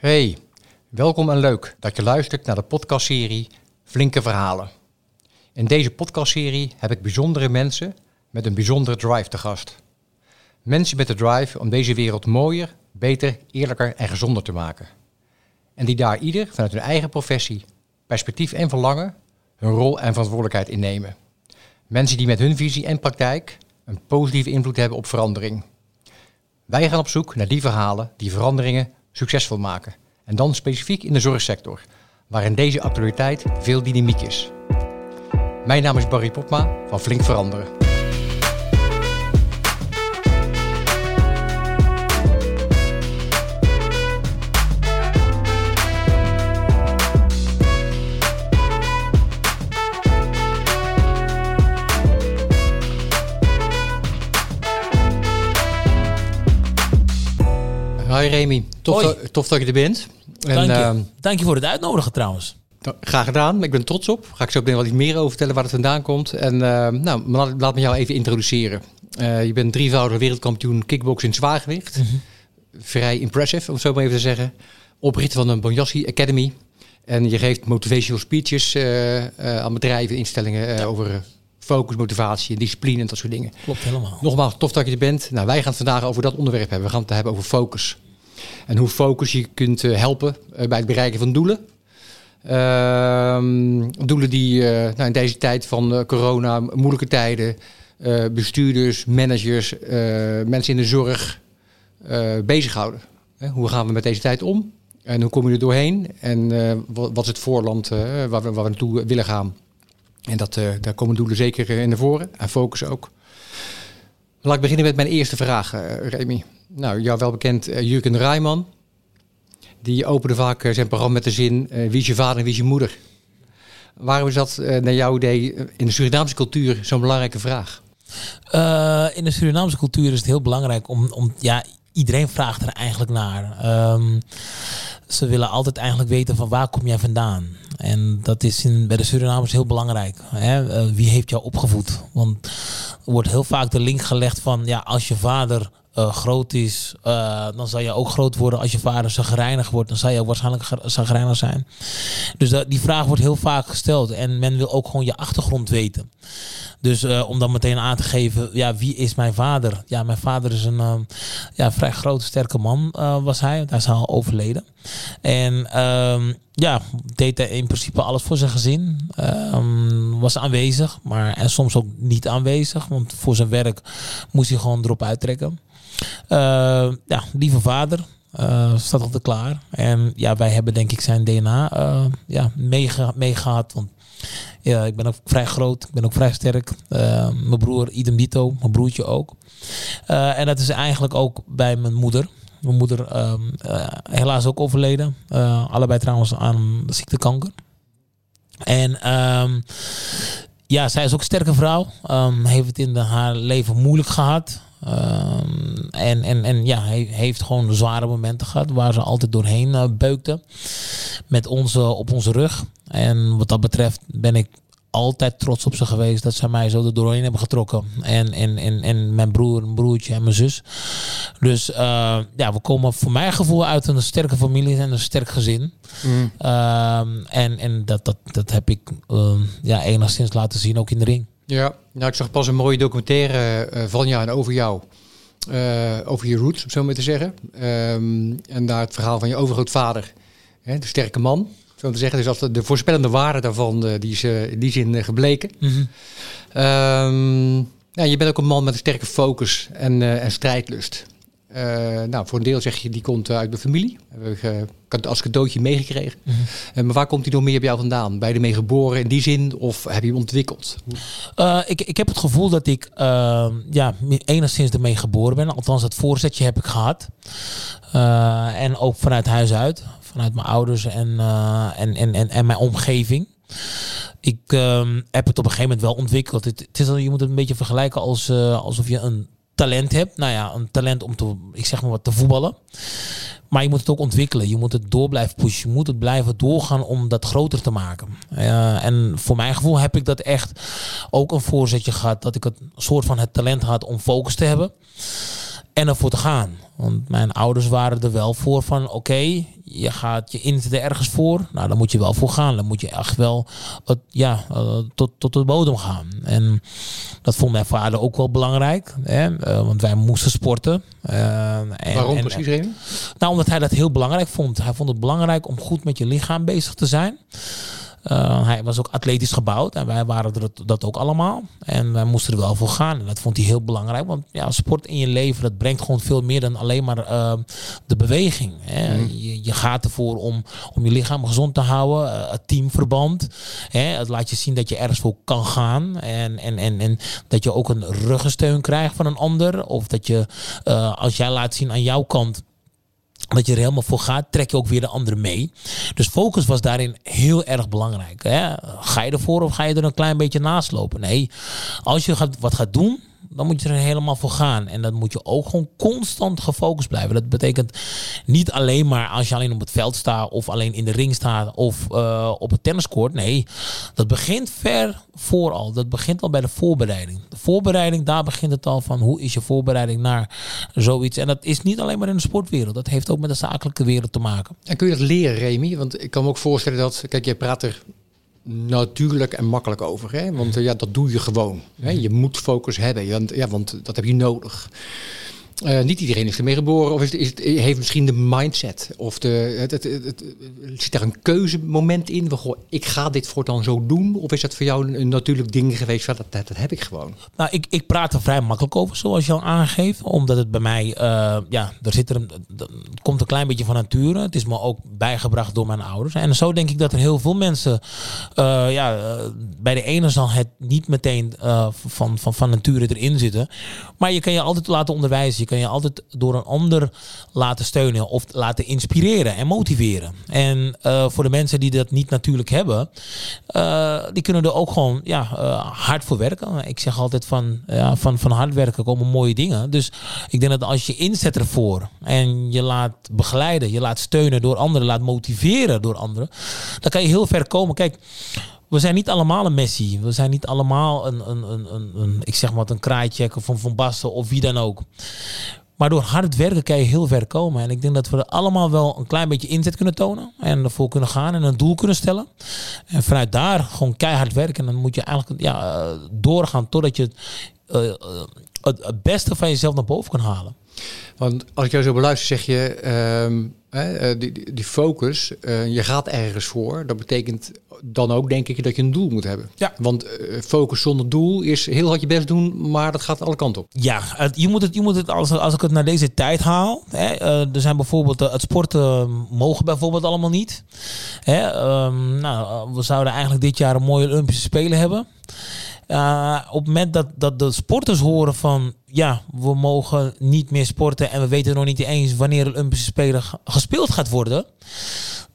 Hey, welkom en leuk dat je luistert naar de podcastserie Flinke Verhalen. In deze podcastserie heb ik bijzondere mensen met een bijzondere drive te gast. Mensen met de drive om deze wereld mooier, beter, eerlijker en gezonder te maken. En die daar ieder vanuit hun eigen professie, perspectief en verlangen hun rol en verantwoordelijkheid innemen. Mensen die met hun visie en praktijk een positieve invloed hebben op verandering. Wij gaan op zoek naar die verhalen die veranderingen succesvol maken. En dan specifiek in de zorgsector, waarin deze actualiteit veel dynamiek is. Mijn naam is Barry Popma van Flink Veranderen. Hi Remy, tof, Hoi. tof dat je er bent. En, Dank je. ehm, Dank je voor het uitnodigen trouwens. Nou, Graag gedaan, ik ben trots op. Ga ik zo meteen wat iets meer over vertellen waar het vandaan komt. En eh, nou, laat, laat me jou even introduceren. Eh, je bent drievoudig wereldkampioen kickbox in zwaargewicht. Mhm. Vrij impressive, om het zo maar even te zeggen. Oprichter van een Bonjassi Academy. En je geeft motivational speeches eh, eh, aan bedrijven en instellingen over focus, motivatie, discipline en dat soort dingen. Klopt helemaal. Nogmaals, tof dat je er bent. Nou, wij gaan het vandaag over dat onderwerp hebben. We gaan het hebben over focus. En hoe focus je kunt eh, helpen eh, bij het bereiken van doelen. Ehm, doelen die eh, nou, in deze tijd van corona, moeilijke tijden, bestuurders, managers, mensen in de zorg bezighouden. Hoe gaan we met deze tijd om? En hoe kom je er doorheen? En wat, is het voorland waar, we, waar we naartoe willen gaan? En dat, daar komen doelen zeker in naar voren. En focus ook. Laat ik beginnen met mijn eerste vraag, eh, Remy. Nou, jou wel bekend eh, Jurgen Rijman. Die opende vaak eh, zijn programma met de zin... wie is je vader en wie is je moeder? Waarom is dat naar jouw idee in de Surinaamse cultuur zo'n belangrijke vraag? In de Surinaamse cultuur is het heel belangrijk om, om ja, iedereen vraagt er eigenlijk naar. Ehm, ze willen altijd eigenlijk weten van waar kom jij vandaan. En dat is in, bij de Surinamers heel belangrijk. Hè? Eh, wie heeft jou opgevoed? Want er wordt heel vaak de link gelegd van ja, als je vader eh, groot is, eh, dan zal je ook groot worden. Als je vader zagrijnig wordt, dan zal je waarschijnlijk zagrijnig zijn. Dus dat, die vraag wordt heel vaak gesteld. En men wil ook gewoon je achtergrond weten. Dus eh, om dan meteen aan te geven, ja, wie is mijn vader? Ja, mijn vader is een eh, ja, vrij grote, sterke man was hij. Hij is al overleden. En ehm, ja, deed hij in principe alles voor zijn gezin. Ehm, was aanwezig, maar en soms ook niet aanwezig. Want voor zijn werk moest hij gewoon erop uittrekken. Eh, ja, lieve vader. eh, staat altijd klaar. En ja, wij hebben denk ik zijn DNA eh, ja, meege- meegehad. Want ja, ik ben ook vrij groot. Ik ben ook vrij sterk. Mijn broer idem dito. Mijn broertje ook. En dat is eigenlijk ook bij mijn moeder. Mijn moeder eh, helaas ook overleden. Allebei trouwens aan de ziekte kanker. En ehm, ja, zij is ook een sterke vrouw. Ehm, heeft het in haar leven moeilijk gehad. Ehm, en, en, en ja, hij heeft gewoon zware momenten gehad waar ze altijd doorheen eh, beukte. Met ons eh, op onze rug. En wat dat betreft ben ik altijd trots op ze geweest dat ze mij zo er doorheen hebben getrokken. En, en, en, en mijn broer, mijn broertje en mijn zus. Dus eh, ja, we komen voor mijn gevoel uit een sterke familie en een sterk gezin. Ehm, en en dat, dat, dat heb ik ehm, ja, enigszins laten zien, ook in de ring. Ja, nou ik zag pas een mooie documentaire eh, van jou en over jou. Eh, over je roots, om zo maar te zeggen. Ehm, en daar het verhaal van je overgrootvader. Hè, de sterke man, zo te zeggen. Dus dat de voorspellende waarde daarvan, eh, die is in die zin gebleken. Ja, je bent ook een man met een sterke focus en, en strijdlust. Eh, nou, voor een deel zeg je, die komt uit de familie. Heb ik eh, ik als cadeautje meegekregen. Eh, maar waar komt die nog meer bij jou vandaan? Ben je ermee geboren in die zin of heb je hem ontwikkeld? Eh, ik, ik heb het gevoel dat ik ehm, ja, enigszins ermee geboren ben. Althans, het voorzetje heb ik gehad. Eh, en ook vanuit huis uit. Vanuit mijn ouders en, eh, en, en, en, en mijn omgeving. Ik ehm, heb het op een gegeven moment wel ontwikkeld. Het, het is, je moet het een beetje vergelijken als, eh, alsof je een talent hebt. Nou ja, een talent om te, ik zeg maar wat, te voetballen. Maar je moet het ook ontwikkelen. Je moet het door blijven pushen. Je moet het blijven doorgaan om dat groter te maken. Eh, en voor mijn gevoel heb ik dat echt ook een voorzetje gehad. Dat ik het soort van het talent had om focus te hebben. en ervoor te gaan. Want mijn ouders waren er wel voor van oké, je gaat je inzetten ergens voor. Nou, dan moet je wel voor gaan. Dan moet je echt wel het, ja, uh, tot, tot de bodem gaan. En dat vond mijn vader ook wel belangrijk. Hè? Uh, want wij moesten sporten. Uh, en, Waarom en, precies, Remy? Nou, omdat hij dat heel belangrijk vond. Hij vond het belangrijk om goed met je lichaam bezig te zijn. Uh, hij was ook atletisch gebouwd en wij waren er dat ook allemaal. En wij moesten er wel voor gaan. En dat vond hij heel belangrijk. Want ja, sport in je leven, dat brengt gewoon veel meer dan alleen maar uh, de beweging. Hè. Mm. Je, je, gaat ervoor om, om je lichaam gezond te houden. Uh, het teamverband. Hè. Het laat je zien dat je ergens voor kan gaan. En, en, en, en dat je ook een ruggensteun krijgt van een ander. Of dat je, als jij laat zien aan jouw kant dat je er helemaal voor gaat, trek je ook weer de anderen mee. Dus focus was daarin heel erg belangrijk. Hè? Ga je ervoor of ga je er een klein beetje naast lopen? Nee, als je gaat, wat gaat doen, dan moet je er helemaal voor gaan. En dan moet je ook gewoon constant gefocust blijven. Dat betekent niet alleen maar als je alleen op het veld staat of alleen in de ring staat of uh, op het tenniskoord. Nee, dat begint ver vooral. Dat begint al bij de voorbereiding. De voorbereiding, daar begint het al van hoe is je voorbereiding naar zoiets. En dat is niet alleen maar in de sportwereld. Dat heeft ook met de zakelijke wereld te maken. En kun je dat leren, Remy? Want ik kan me ook voorstellen dat, kijk, jij praat er natuurlijk en makkelijk over. Hè? Want ja, dat doe je gewoon. Hè? Je moet focus hebben, ja, want dat heb je nodig. Uh, niet iedereen is ermee geboren of is, is, heeft misschien de mindset of de, het, het, het, zit er een keuzemoment in. Goh, ik ga dit voortaan zo doen. Of is dat voor jou een, natuurlijk ding geweest? Dat, dat, dat, heb ik gewoon. Nou, ik, ik praat er vrij makkelijk over, zoals je al aangeeft. Omdat het bij mij, uh, ja, er zit er een, het komt een klein beetje van nature. Het is me ook bijgebracht door mijn ouders. En zo denk ik dat er heel veel mensen, uh, ja, bij de ene zal het niet meteen van, van, van nature erin zitten. Maar je kan je altijd laten onderwijzen kan je altijd door een ander laten steunen of laten inspireren en motiveren. En uh, voor de mensen die dat niet natuurlijk hebben, uh, die kunnen er ook gewoon ja, uh, hard voor werken. Ik zeg altijd van, ja, van, van hard werken komen mooie dingen. Dus ik denk dat als je inzet ervoor en je laat begeleiden, je laat steunen door anderen, laat motiveren door anderen, dan kan je heel ver komen. Kijk, we zijn niet allemaal een Messi. We zijn niet allemaal een, een, een, een, een ik zeg maar een kraaitje of van Van Basten of wie dan ook. Maar door hard werken kan je heel ver komen. En ik denk dat we er allemaal wel een klein beetje inzet kunnen tonen. En ervoor kunnen gaan en een doel kunnen stellen. En vanuit daar gewoon keihard werken. En dan moet je eigenlijk ja, doorgaan totdat je uh, het, het beste van jezelf naar boven kan halen. Want als ik jou zo beluister, zeg je, um, hè, die, die focus, uh, je gaat ergens voor. Dat betekent dan ook, denk ik, dat je een doel moet hebben. Ja. Want uh, focus zonder doel is heel hard je best doen, maar dat gaat alle kanten op. Ja, je moet het, je moet het als, als ik het naar deze tijd haal. Hè, uh, er zijn bijvoorbeeld, het sporten mogen bijvoorbeeld allemaal niet. Hè, um, nou, we zouden eigenlijk dit jaar een mooie Olympische Spelen hebben. Uh, op het moment dat, dat de sporters horen van ja, we mogen niet meer sporten en we weten nog niet eens wanneer de Olympische gespeeld gaat worden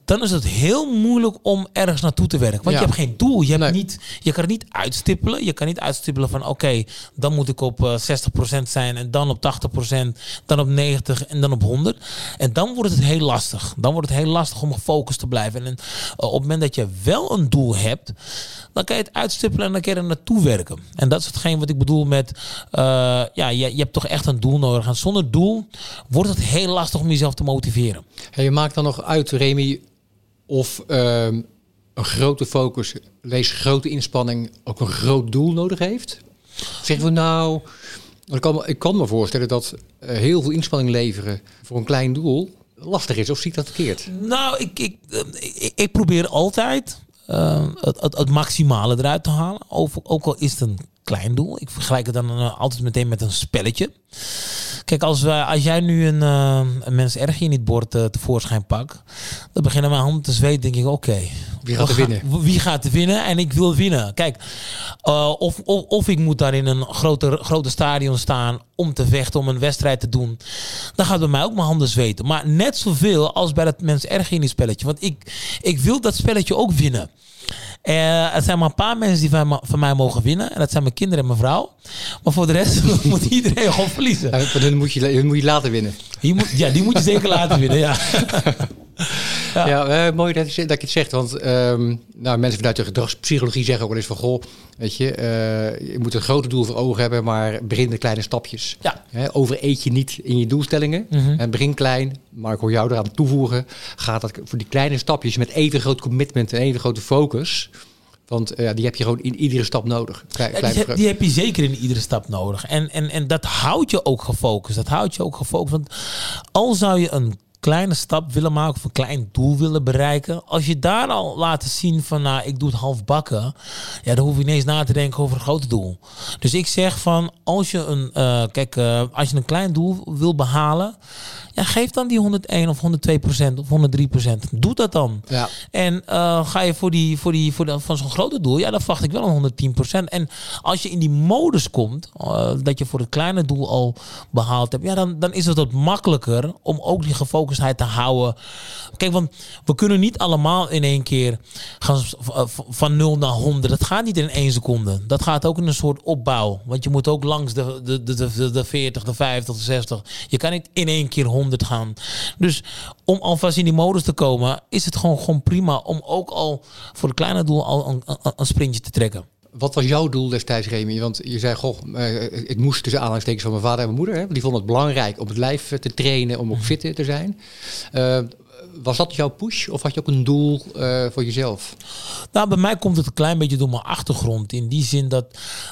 dan is het heel moeilijk om ergens naartoe te werken. Want je hebt geen doel. Je, hebt niet, je kan het niet uitstippelen. Je kan niet uitstippelen van oké, dan moet ik op uh, eh, 60% zijn en dan op 80%, dan op 90% en dan op 100. En dan wordt het heel lastig. Dan wordt het heel lastig om gefocust te blijven. En uh, op het moment dat je wel een doel hebt, dan kan je het uitstippelen en dan kan je er naartoe werken. En dat is hetgeen wat ik bedoel met, uh, ja, je, je hebt toch echt een doel nodig. En zonder doel wordt het heel lastig om jezelf te motiveren. Hey, je maakt dan nog uit, Remy, of uh, een grote focus, lees grote inspanning, ook een groot doel nodig heeft? Zeggen we nou, ik kan, me voorstellen dat uh, heel veel inspanning leveren voor een klein doel lastig is, of zie ik dat verkeerd? Nou, ik, ik, ik, ik probeer altijd uh, het, het, maximale eruit te halen. Ook, ook al is het een klein doel. Ik vergelijk het dan altijd meteen met een spelletje. Kijk, als, we, als jij nu een, uh, een mens erg in het bord uh, tevoorschijn pakt, dan beginnen mijn handen te zweten. Denk ik, oké. Okay, wie gaat er winnen? Wie gaat er winnen? En ik wil winnen. Kijk, uh, of, of, of, ik moet daar in een groter, grote stadion staan om te vechten, om een wedstrijd te doen. Dan gaat bij mij ook mijn handen zweten. Maar net zoveel als bij dat mens erg in die spelletje. Want ik, ik wil dat spelletje ook winnen. Uh, er zijn maar een paar mensen die van, van, mij mogen winnen. En dat zijn mijn kinderen en mijn vrouw. Maar voor de rest moet iedereen gewoon verliezen. Ja, dan moet je, moet je laten winnen. moet, ja, die moet je zeker laten winnen, ja. Ja, mooi dat je, dat je het zegt. Want ehm, nou, mensen vanuit de gedragspsychologie zeggen ook wel eens van... goh, weet je, eh, je moet een grote doel voor ogen hebben... maar begin met kleine stapjes. Ja. Overeet je niet in je doelstellingen. Mhm. En begin klein, maar ik hoor jou eraan toevoegen... gaat dat voor die kleine stapjes met even groot commitment... en even grote focus... Want eh, die heb je gewoon in iedere stap nodig. Klein, Ja, klein die, heb, die heb je zeker in iedere stap nodig. En, en, en dat houdt je ook gefocust. Dat houdt je ook gefocust. Want al zou je een kleine stap willen maken of een klein doel willen bereiken. Als je daar al laten zien van nou, ik doe het half bakken. Ja, dan hoef je ineens na te denken over een groot doel. Dus ik zeg van als je een, eh, kijk, eh, als je een klein doel wil behalen. Ja, geef dan die 101 of 102 procent of 103 procent. Doe dat dan. Ja. En eh, ga je voor die, voor die, voor de, van zo'n grote doel, ja, dan verwacht ik wel een 110%. En als je in die modus komt, eh, dat je voor het kleine doel al behaald hebt, ja, dan, dan is het wat makkelijker om ook die gefocusteerd te houden. Kijk, want we kunnen niet allemaal in één keer gaan v- van 0 naar 100. Dat gaat niet in één seconde. Dat gaat ook in een soort opbouw. Want je moet ook langs de, de, de, de, de 40, de 50, de 60. Je kan niet in één keer 100 gaan. Dus om alvast in die modus te komen, is het gewoon, gewoon prima om ook al voor het kleine doel al een, een, een sprintje te trekken. Wat was jouw doel destijds, Remy? Want je zei, goh, eh, ik moest tussen aanhalingstekens van mijn vader en mijn moeder. Hè? Die vonden het belangrijk om het lijf te trainen, om ook fit te zijn. Eh, was dat jouw push of had je ook een doel eh, voor jezelf? Nou, bij mij komt het een klein beetje door mijn achtergrond. In die zin dat,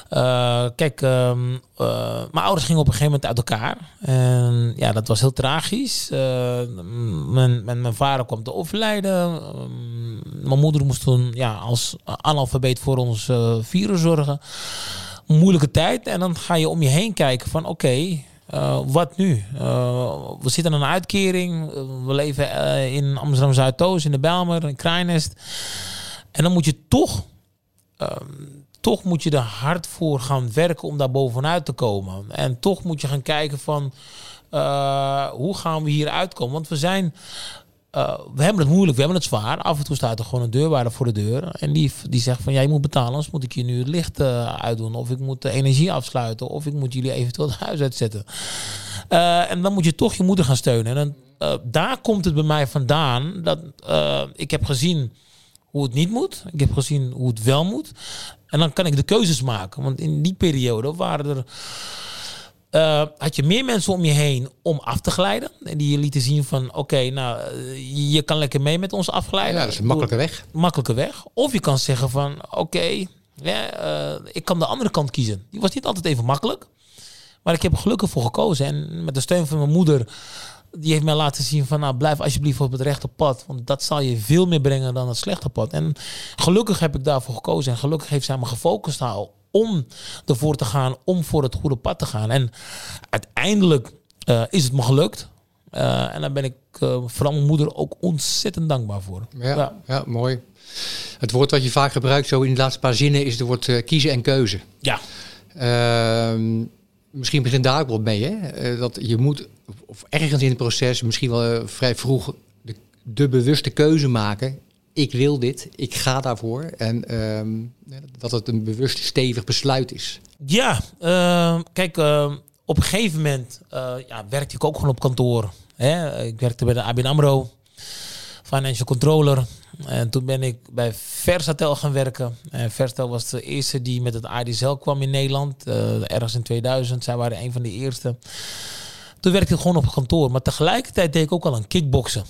eh, kijk, ehm, eh, mijn ouders gingen op een gegeven moment uit elkaar. En ja, dat was heel tragisch. Mijn, mijn, mijn vader kwam te overlijden. Ehm, mijn moeder moest toen ja, als analfabeet voor ons vieren zorgen. Moeilijke tijd. En dan ga je om je heen kijken van oké, eh, wat nu? Eh, we zitten aan een uitkering. We leven eh, in Amsterdam Zuidoost, in de Bijlmer, in Krijnest. En dan moet je toch, ehm, toch moet je er hard voor gaan werken om daar bovenuit te komen. En toch moet je gaan kijken van hoe gaan we hier uitkomen? Want we zijn. Eh, we hebben het moeilijk, we hebben het zwaar. Af en toe staat er gewoon een deurwaarder voor de deur. En die, die zegt van, ja, je moet betalen, anders moet ik je nu het licht eh, uitdoen. Of ik moet de energie afsluiten. Of ik moet jullie eventueel het huis uitzetten. Eh, en dan moet je toch je moeder gaan steunen. En dan, daar komt het bij mij vandaan. Dat ik heb gezien hoe het niet moet. Ik heb gezien hoe het wel moet. En dan kan ik de keuzes maken. Want in die periode waren er... eh, had je meer mensen om je heen om af te glijden. En die je lieten zien van... Oké, nou, eh, je kan lekker mee met ons afglijden. Ja, dat is een makkelijke weg. Makkelijke weg. Of je kan zeggen van... Oké, eh, ik kan de andere kant kiezen. Die was niet altijd even makkelijk. Maar ik heb er gelukkig voor gekozen. En met de steun van mijn moeder... Die heeft mij laten zien van... Nou, blijf alsjeblieft op het rechte pad. Want dat zal je veel meer brengen dan het slechte pad. En gelukkig heb ik daarvoor gekozen. En gelukkig heeft zij me gefocust om ervoor te gaan, om voor het goede pad te gaan. En uiteindelijk eh, is het me gelukt. Eh, en daar ben ik eh, vooral mijn moeder ook ontzettend dankbaar voor. Ja, Ja. ja. mooi. Het woord wat je vaak gebruikt zo in de laatste paar zinnen is het woord kiezen en keuze. Ja, Ehm, misschien begint daar ook wel mee, hè? Dat je moet, of ergens in het proces, misschien wel vrij vroeg, de, de bewuste keuze maken. Ik wil dit, ik ga daarvoor. En ehm, dat het een bewust stevig besluit is. ja eh, kijk, eh, op een gegeven moment eh, ja, werkte ik ook gewoon op kantoor. Hè? Ik werkte bij de ABN AMRO, financial controller. En toen ben ik bij Versatel gaan werken. En Versatel was de eerste die met het ADSL kwam in Nederland. eh, ergens in 2000. Zij waren een van de eerste. Toen werkte ik gewoon op kantoor. Maar tegelijkertijd deed ik ook al een kickboksen.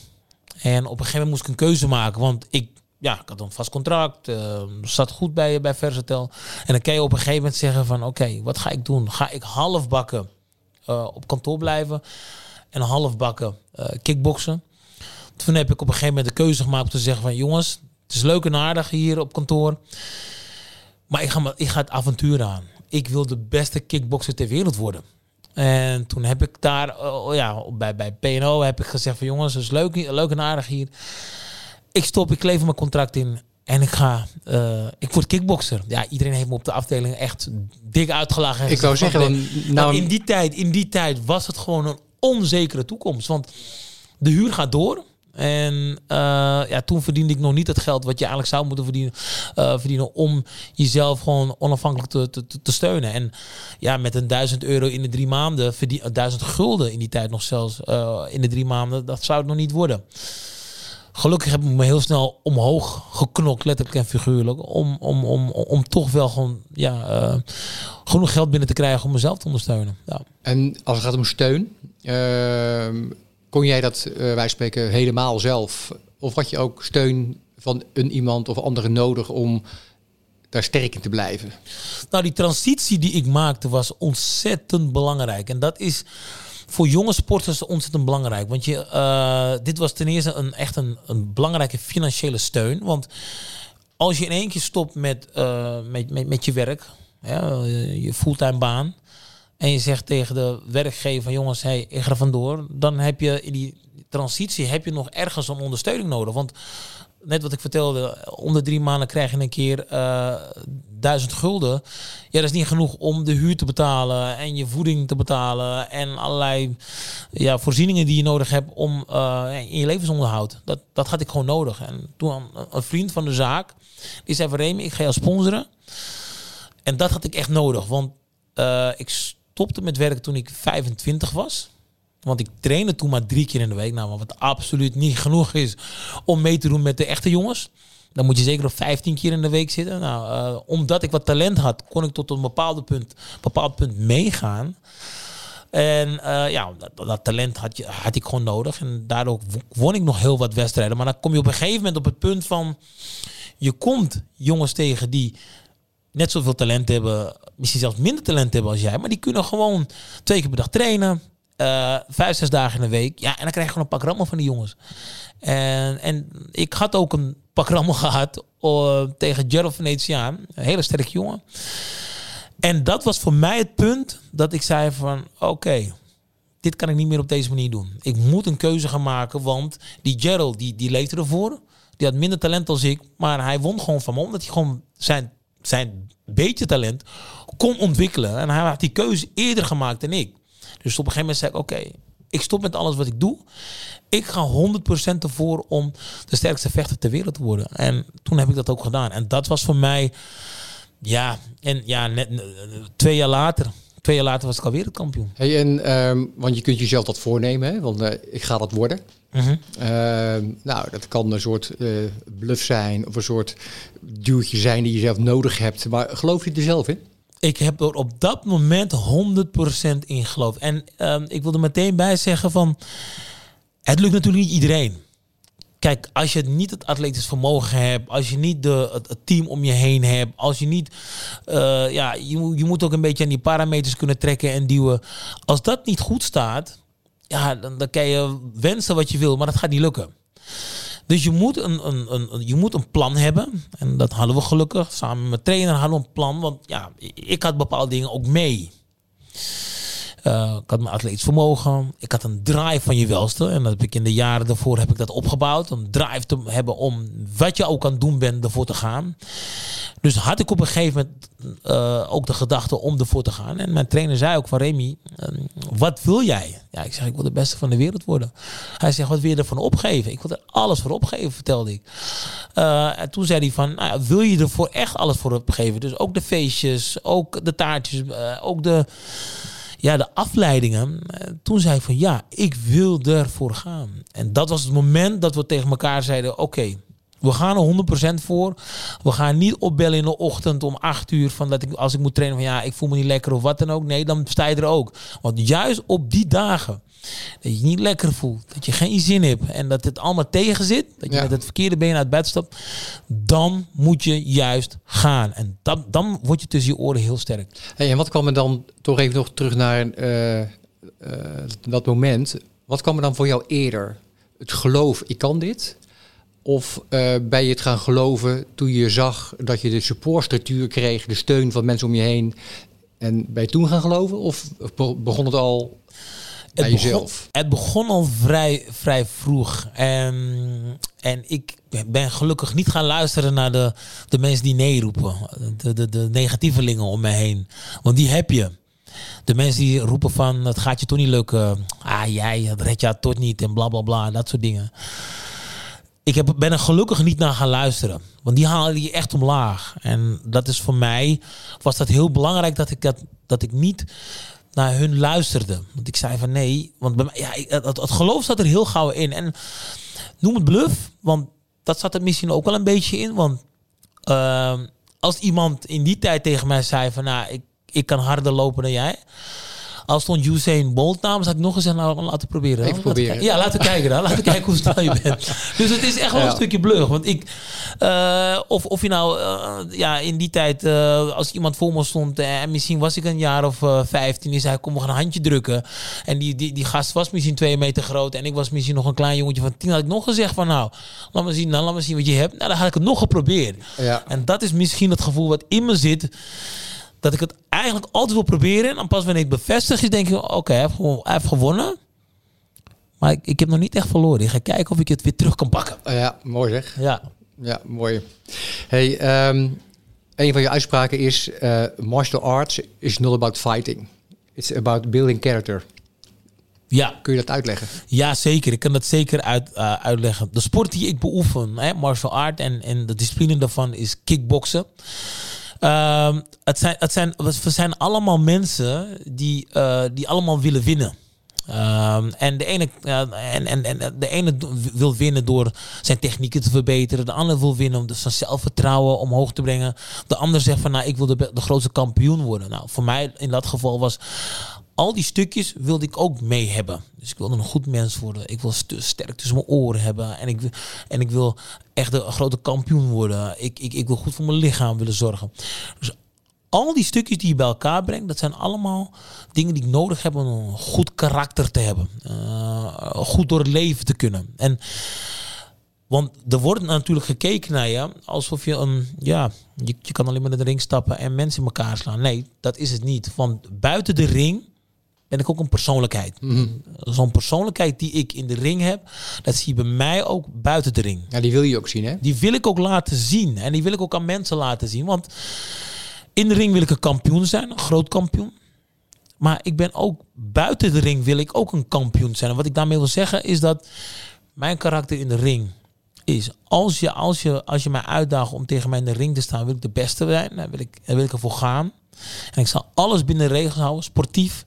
En op een gegeven moment moest ik een keuze maken. Want ik, ja, ik had een vast contract. eh, zat goed bij, bij Versatel. En dan kan je op een gegeven moment zeggen van... Oké, wat ga ik doen? Ga ik half bakken eh, op kantoor blijven? En half bakken eh kickboksen? Toen heb ik op een gegeven moment de keuze gemaakt om te zeggen van... Jongens, het is leuk en aardig hier op kantoor. Maar ik ga, ik ga het avontuur aan. Ik wil de beste kickboxer ter wereld worden. En toen heb ik daar, eh, ja, bij, bij PNO heb ik gezegd van jongens, het is leuk, leuk en aardig hier. Ik stop, ik lever mijn contract in en ik ga, eh, ik word kickboxer. Ja, iedereen heeft me op de afdeling echt dik uitgelachen. en Ik wou gezegd zeggen, dan, nou, Maar in die tijd, in die tijd was het gewoon een onzekere toekomst. Want de huur gaat door. En eh, ja, toen verdiende ik nog niet het geld wat je eigenlijk zou moeten verdienen, eh, verdienen om jezelf gewoon onafhankelijk te, te, te- te steunen. En ja, met een duizend euro in de drie maanden, verdien, duizend gulden in die tijd nog zelfs eh, in de drie maanden, dat zou het nog niet worden. gelukkig heb ik me heel snel omhoog geknokt, letterlijk en figuurlijk. Om, om, om, om toch wel gewoon ja, genoeg geld binnen te krijgen om mezelf te ondersteunen. En als het gaat om steun, uh, kon jij dat uh, wij spreken helemaal zelf? Of had je ook steun van een iemand of anderen nodig om daar sterk in te blijven? Nou, die transitie die ik maakte was ontzettend belangrijk. En dat is voor jonge sporters ontzettend belangrijk. Want je, uh, dit was ten eerste een, echt een, een belangrijke financiële steun. Want als je in één keer stopt met, uh, met, met, met je werk, ja, je fulltime baan. En je zegt tegen de werkgever, jongens, hey, ik ga vandoor. Dan heb je in die transitie heb je nog ergens een ondersteuning nodig. Want net wat ik vertelde, onder drie maanden krijg je een keer uh, duizend gulden. Ja, dat is niet genoeg om de huur te betalen en je voeding te betalen en allerlei ja, voorzieningen die je nodig hebt om uh, in je levensonderhoud. Dat, dat had ik gewoon nodig. En toen een, vriend van de zaak, die zei van ik ga jou sponsoren. En dat had ik echt nodig, want uh, ik stopte met werk toen ik 25 was. Want ik trainde toen maar drie keer in de week. Nou, wat absoluut niet genoeg is om mee te doen met de echte jongens. Dan moet je zeker op 15 keer in de week zitten. Nou, uh, omdat ik wat talent had, kon ik tot een bepaald punt, bepaald punt meegaan. En uh, ja, dat, dat, talent had, je, had ik gewoon nodig. En daardoor won ik nog heel wat wedstrijden. Maar dan kom je op een gegeven moment op het punt van... Je komt jongens tegen die net zoveel talent hebben. Misschien zelfs minder talent hebben als jij. Maar die kunnen gewoon twee keer per dag trainen uh, vijf, zes dagen in de week. Ja, en dan krijg je gewoon een pak rammel van die jongens. En, en ik had ook een pak rammel gehad uh, tegen Gerald Venetiaan. Een hele sterke jongen. En dat was voor mij het punt dat ik zei van... Oké, dit kan ik niet meer op deze manier doen. Ik moet een keuze gaan maken, want die Gerald die, die leefde ervoor. Die had minder talent als ik, maar hij won gewoon van me. Omdat hij gewoon zijn, zijn beetje talent kon ontwikkelen. En hij had die keuze eerder gemaakt dan ik. Dus op een gegeven moment zei ik, oké, ik stop met alles wat ik doe. Ik ga 100% ervoor om de sterkste vechter ter wereld te worden. En toen heb ik dat ook gedaan. En dat was voor mij, ja, en ja, net twee jaar later. Twee jaar later was ik al wereldkampioen. Hey, en, um, want je kunt jezelf dat voornemen, hè? want uh, ik ga dat worden. Uh -huh. uh, nou, dat kan een soort uh, bluff zijn of een soort duwtje zijn die je zelf nodig hebt. Maar geloof je er zelf in? ik heb er op dat moment 100% in geloofd. En um, ik wil er meteen bij zeggen van... Het lukt natuurlijk niet iedereen. Kijk, als je niet het atletisch vermogen hebt, als je niet de, het, team om je heen hebt, als je niet, uh, ja, je, je moet ook een beetje aan die parameters kunnen trekken en duwen. Als dat niet goed staat, ja, dan, dan kan je wensen wat je wil, maar dat gaat niet lukken. Dus je moet een, een, een, je moet een plan hebben. En dat hadden we gelukkig. Samen met trainer hadden we een plan. Want ja, ik had bepaalde dingen ook mee. Uh, ik had mijn atletisch vermogen. Ik had een drive van je welste. En dat heb ik in de jaren daarvoor heb ik dat opgebouwd. Een drive te hebben om wat je ook aan doen bent ervoor te gaan. Dus had ik op een gegeven moment uh, ook de gedachte om ervoor te gaan. En mijn trainer zei ook van Remy, uh, wat wil jij? Ja, ik zeg, ik wil de beste van de wereld worden. Hij zegt, wat wil je ervan opgeven? Ik wil er alles voor opgeven, vertelde ik. Uh, en toen zei hij van, nou, wil je er voor echt alles voor opgeven? Dus ook de feestjes, ook de taartjes, ook de ja, de afleidingen. Toen zei ik van ja, ik wil ervoor gaan. En dat was het moment dat we tegen elkaar zeiden: oké, we gaan er 100% voor. We gaan niet opbellen in de ochtend om 8 uur van dat ik als ik moet trainen van ja, ik voel me niet lekker of wat dan ook. Nee, dan sta je er ook. Want juist op die dagen dat je, je niet lekker voelt, dat je geen zin hebt en dat het allemaal tegen zit, dat je ja. met het verkeerde been uit bed stapt, dan moet je juist gaan. En dan, dan word je tussen je oren heel sterk. Hey, en wat kwam er dan, toch even nog terug naar uh, uh, dat moment, wat kwam er dan voor jou eerder? Het geloof, ik kan dit? Of uh, ben je het gaan geloven toen je zag dat je de supportstructuur kreeg, de steun van mensen om je heen? En ben je toen gaan geloven? Of begon het al het? Begon, het begon al vrij, vrij vroeg. En, en ik ben gelukkig niet gaan luisteren naar de, de mensen die nee roepen. De, de, de negatievelingen om me heen. Want die heb je. De mensen die roepen van het gaat je toch niet lukken. Ah jij, dat red je toch niet en bla bla bla. Dat soort dingen ik heb, ben er gelukkig niet naar gaan luisteren. Want die halen je echt omlaag. En dat is voor mij, was dat heel belangrijk dat ik, dat, dat ik niet naar hun luisterde. Want ik zei van nee, want bij mij, ja, het, geloof zat er heel gauw in. En noem het bluff, want dat zat er misschien ook wel een beetje in. Want ehm, als iemand in die tijd tegen mij zei van, nou, ik, ik kan harder lopen dan jij. Als stond Usain Bolt namens, had ik nog gezegd, nou, laten proberen. Even proberen. Ja, laten we kijken dan. Laten we kijken hoe snel je bent. Dus het is echt wel een stukje blug. Want ik, eh, of, of je nou, eh, ja, in die tijd, eh, als iemand voor me stond, en misschien was ik een jaar of 15, die zei, kom, we gaan een handje drukken. En die, die, die gast was misschien twee meter groot en ik was misschien nog een klein jongetje van tien. Had ik nog gezegd van, nou, laat me zien, dan, laat me zien wat je hebt. Nou, dan had ik het nog geprobeerd. Ja. En dat is misschien het gevoel wat in me zit. Dat ik het eigenlijk altijd wil proberen. En dan pas wanneer ik bevestig is, denk ik... Oké, hij, gewoon- hij heeft gewonnen. Maar ik, ik heb nog niet echt verloren. Ik ga kijken of ik het weer terug kan pakken. Oh ja, mooi zeg. Ja. Ja, mooi. Hey, ehm, een van je uitspraken is: eh, martial arts is not about fighting. It's about building character. Ja, Kun je dat uitleggen? ja, zeker. Ik kan dat zeker uit, eh, uitleggen. De sport die ik beoefen, hè, martial art en, en de discipline daarvan is kickboksen. Ehm, het, zijn, het zijn, zijn allemaal mensen die, eh, die allemaal willen winnen. Ehm, en, de ene, en, en, en de ene wil winnen door zijn technieken te verbeteren. De ander wil winnen om dus zijn zelfvertrouwen omhoog te brengen. De ander zegt van nou, ik wil de, de grootste kampioen worden. Nou, voor mij in dat geval was al die stukjes wilde ik ook mee hebben. Dus ik wilde een goed mens worden. Ik wil st- sterk tussen mijn oren hebben. En ik, en ik wil echt een grote kampioen worden. Ik, ik, ik wil goed voor mijn lichaam willen zorgen. Dus al die stukjes die je bij elkaar brengt, dat zijn allemaal dingen die ik nodig heb om een goed karakter te hebben. Eh, goed door het leven te kunnen. En want er wordt natuurlijk gekeken naar je alsof je een, ja, je, je kan alleen maar in de ring stappen en mensen in elkaar slaan. Nee, dat is het niet. Want buiten de ring ben ik ook een persoonlijkheid. Zo'n persoonlijkheid die ik in de ring heb, dat zie je bij mij ook buiten de ring. Ja, die wil je ook zien, hè? Die wil ik ook laten zien. En die wil ik ook aan mensen laten zien. Want in de ring wil ik een kampioen zijn, een groot kampioen. Maar ik ben ook buiten de ring wil ik ook een kampioen zijn. En wat ik daarmee wil zeggen is dat mijn karakter in de ring is als je, als je, als je mij uitdaagt om tegen mij in de ring te staan, wil ik de beste zijn. Dan wil ik, dan wil ik ervoor gaan. En ik zal alles binnen de regels houden, sportief.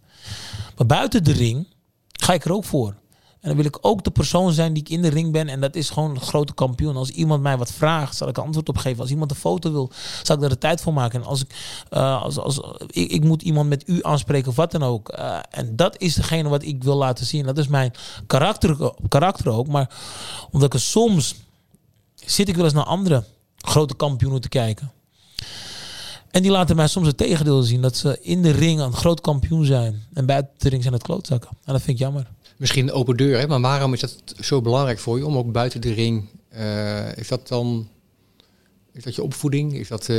Maar buiten de ring ga ik er ook voor. En dan wil ik ook de persoon zijn die ik in de ring ben. En dat is gewoon een grote kampioen. Als iemand mij wat vraagt, zal ik er antwoord op geven. Als iemand een foto wil, zal ik daar de tijd voor maken. En als ik, eh, als, als, ik, moet iemand met u aanspreken of wat dan ook. Eh, en dat is degene wat ik wil laten zien. Dat is mijn karakter, karakter ook. Maar omdat ik soms zit ik wel eens naar andere grote kampioenen te kijken. En die laten mij soms het tegendeel zien. Dat ze in de ring een groot kampioen zijn. En buiten de ring zijn het klootzakken. En dat vind ik jammer. Misschien een open deur, hè? Maar waarom is dat zo belangrijk voor je om ook buiten de ring? eh, is dat dan. Is dat je opvoeding? Is dat. eh,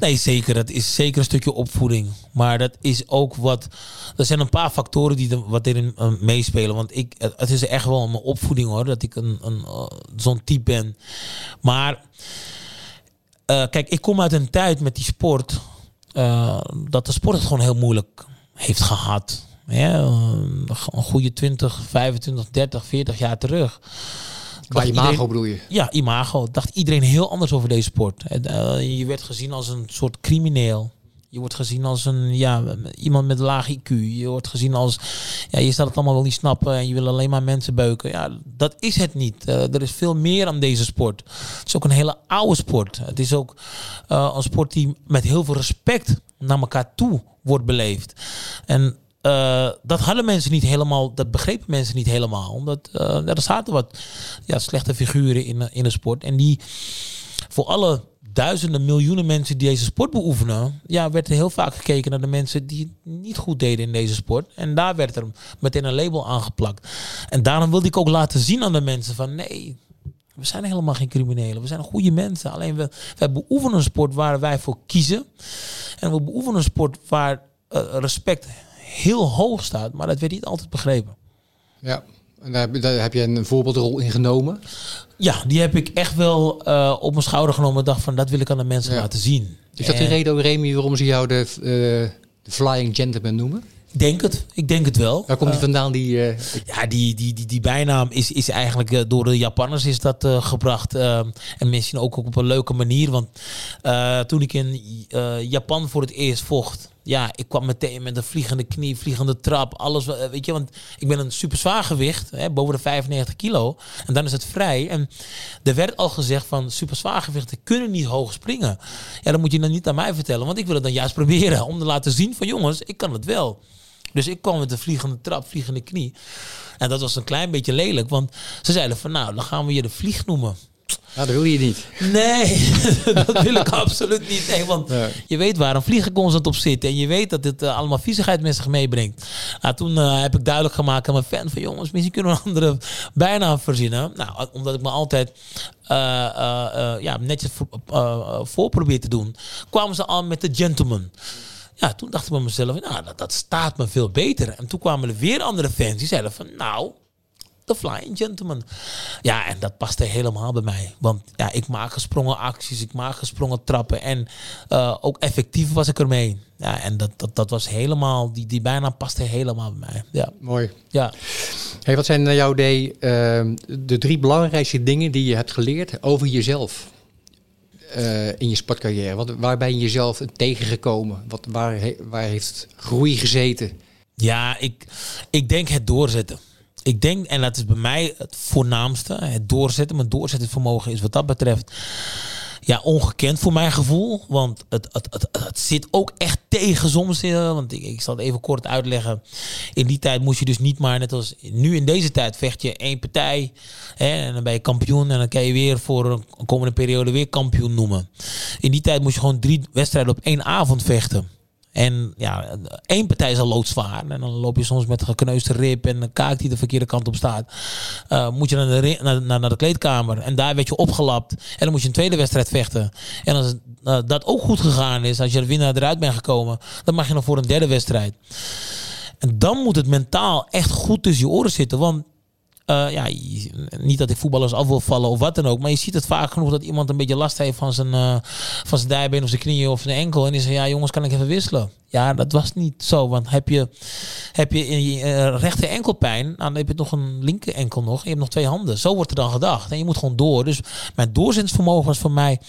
Nee, zeker. Dat is zeker een stukje opvoeding. Maar dat is ook wat. Er zijn een paar factoren die wat erin eh, meespelen. Want ik, het, is echt wel mijn opvoeding hoor. Dat ik een, een, zo'n type ben. Maar. Eh, kijk, ik kom uit een tijd met die sport. eh, dat de sport het gewoon heel moeilijk heeft gehad. Ja, eh, een goede 20, 25, 30, 40 jaar terug. qua imago iedereen- bedoel je? ja, imago. Dacht iedereen heel anders over deze sport. Je werd gezien als een soort crimineel. Je wordt gezien als een, ja, iemand met laag IQ. Je wordt gezien als, ja, je staat het allemaal wel niet snappen en je wil alleen maar mensen beuken. Ja, dat is het niet. Eh, er is veel meer aan deze sport. Het is ook een hele oude sport. Het is ook eh, een sport die met heel veel respect naar elkaar toe wordt beleefd. En eh, dat hadden mensen niet helemaal, dat begrepen mensen niet helemaal. Omdat er zaten wat ja, slechte figuren in, in de sport. En die voor alle duizenden, miljoenen mensen die deze sport beoefenen, ja, werd er heel vaak gekeken naar de mensen die het niet goed deden in deze sport. En daar werd er meteen een label aangeplakt. En daarom wilde ik ook laten zien aan de mensen van nee. We zijn helemaal geen criminelen. We zijn goede mensen. Alleen we, wij beoefenen een sport waar wij voor kiezen. En we beoefenen een sport waar eh, respect heel hoog staat. Maar dat werd niet altijd begrepen. Ja. En daar, heb- daar heb je een voorbeeldrol in genomen. Ja, die heb ik echt wel eh, op mijn schouder genomen. en dacht van, dat wil ik aan de mensen Ja. laten zien. Is dat de En reden, Remy, waarom ze jou de, eh, de Flying Gentleman noemen? Ik denk het. Ik denk het wel. Waar komt die Eh, vandaan? Die, Ja, die, die, die, die bijnaam is, is eigenlijk door de Japanners is dat gebracht. eh, en misschien ook op een leuke manier. Want toen ik in Japan voor het eerst vocht. Ja, ik kwam meteen met een vliegende knie, vliegende trap, alles. eh, Weet je, want ik ben een super zwaar gewicht, hè, boven de 95 kilo. En dan is het vrij. En er werd al gezegd van super zwaargewichten kunnen niet hoog springen. Ja, dan moet je dan niet aan mij vertellen, want ik wil het dan juist proberen om te laten zien van jongens, ik kan het wel. Dus ik kwam met een vliegende trap, vliegende knie. En dat was een klein beetje lelijk, want ze zeiden van nou, dan gaan we je de vlieg noemen. Ja, dat wil je niet. Nee, dat wil ik absoluut niet. Nee, want Nee. je weet waar een vlieger constant op zit. En je weet dat dit eh, allemaal viezigheid met zich meebrengt. Nou, toen eh, heb ik duidelijk gemaakt aan mijn fan van jongens, misschien kunnen we een andere bijnaam verzinnen. Nou, omdat ik me altijd eh, ja, netjes voor, voor probeer te doen, kwamen ze al met de gentleman. Ja, toen dacht ik bij mezelf, nou, dat, dat staat me veel beter. En toen kwamen er weer andere fans die zeiden van, nou, de Flying Gentleman. Ja, en dat paste helemaal bij mij. Want ja, ik maak gesprongen acties, ik maak gesprongen trappen. En eh, ook effectief was ik ermee. Ja, en dat, dat, dat was helemaal, die, die bijna paste helemaal bij mij. Ja, Mooi. ja. Hey, wat zijn naar jouw idee ehm, de drie belangrijkste dingen die je hebt geleerd over jezelf eh, in je sportcarrière? Wat, waar ben je jezelf tegengekomen? Wat, waar, he- waar heeft groei gezeten? Ja, ik, ik denk het doorzetten. Ik denk, en dat is bij mij het voornaamste, het doorzetten. Mijn doorzettingsvermogen is wat dat betreft ja, ongekend voor mijn gevoel. Want het, het, het, het zit ook echt tegen soms. Want ik, ik zal het even kort uitleggen. In die tijd moest je dus niet maar, net als nu in deze tijd, vecht je één partij. Hè, en dan ben je kampioen. En dan kan je weer voor een komende periode weer kampioen noemen. In die tijd moest je gewoon drie wedstrijden op één avond vechten. En ja, één partij is al loodzwaar. En dan loop je soms met gekneusde rib en een kaak die de verkeerde kant op staat. Eh, moet je naar de, naar, naar de kleedkamer. En daar werd je opgelapt. En dan moet je een tweede wedstrijd vechten. En als eh, dat ook goed gegaan is, als je de winnaar eruit bent gekomen, dan mag je nog voor een derde wedstrijd. En dan moet het mentaal echt goed tussen je oren zitten. Want eh, ja, niet dat ik voetballers af wil vallen of wat dan ook. Maar je ziet het vaak genoeg dat iemand een beetje last heeft van zijn, eh, van zijn dijbeen of zijn knieën of zijn enkel. En die zegt, ja jongens, kan ik even wisselen? Ja, dat was niet zo. Want heb je, heb je in je eh, rechter enkelpijn, nou, dan heb je nog een linker enkel nog. Je hebt nog twee handen. Zo wordt er dan gedacht. En je moet gewoon door. Dus mijn doorzettingsvermogen was voor mij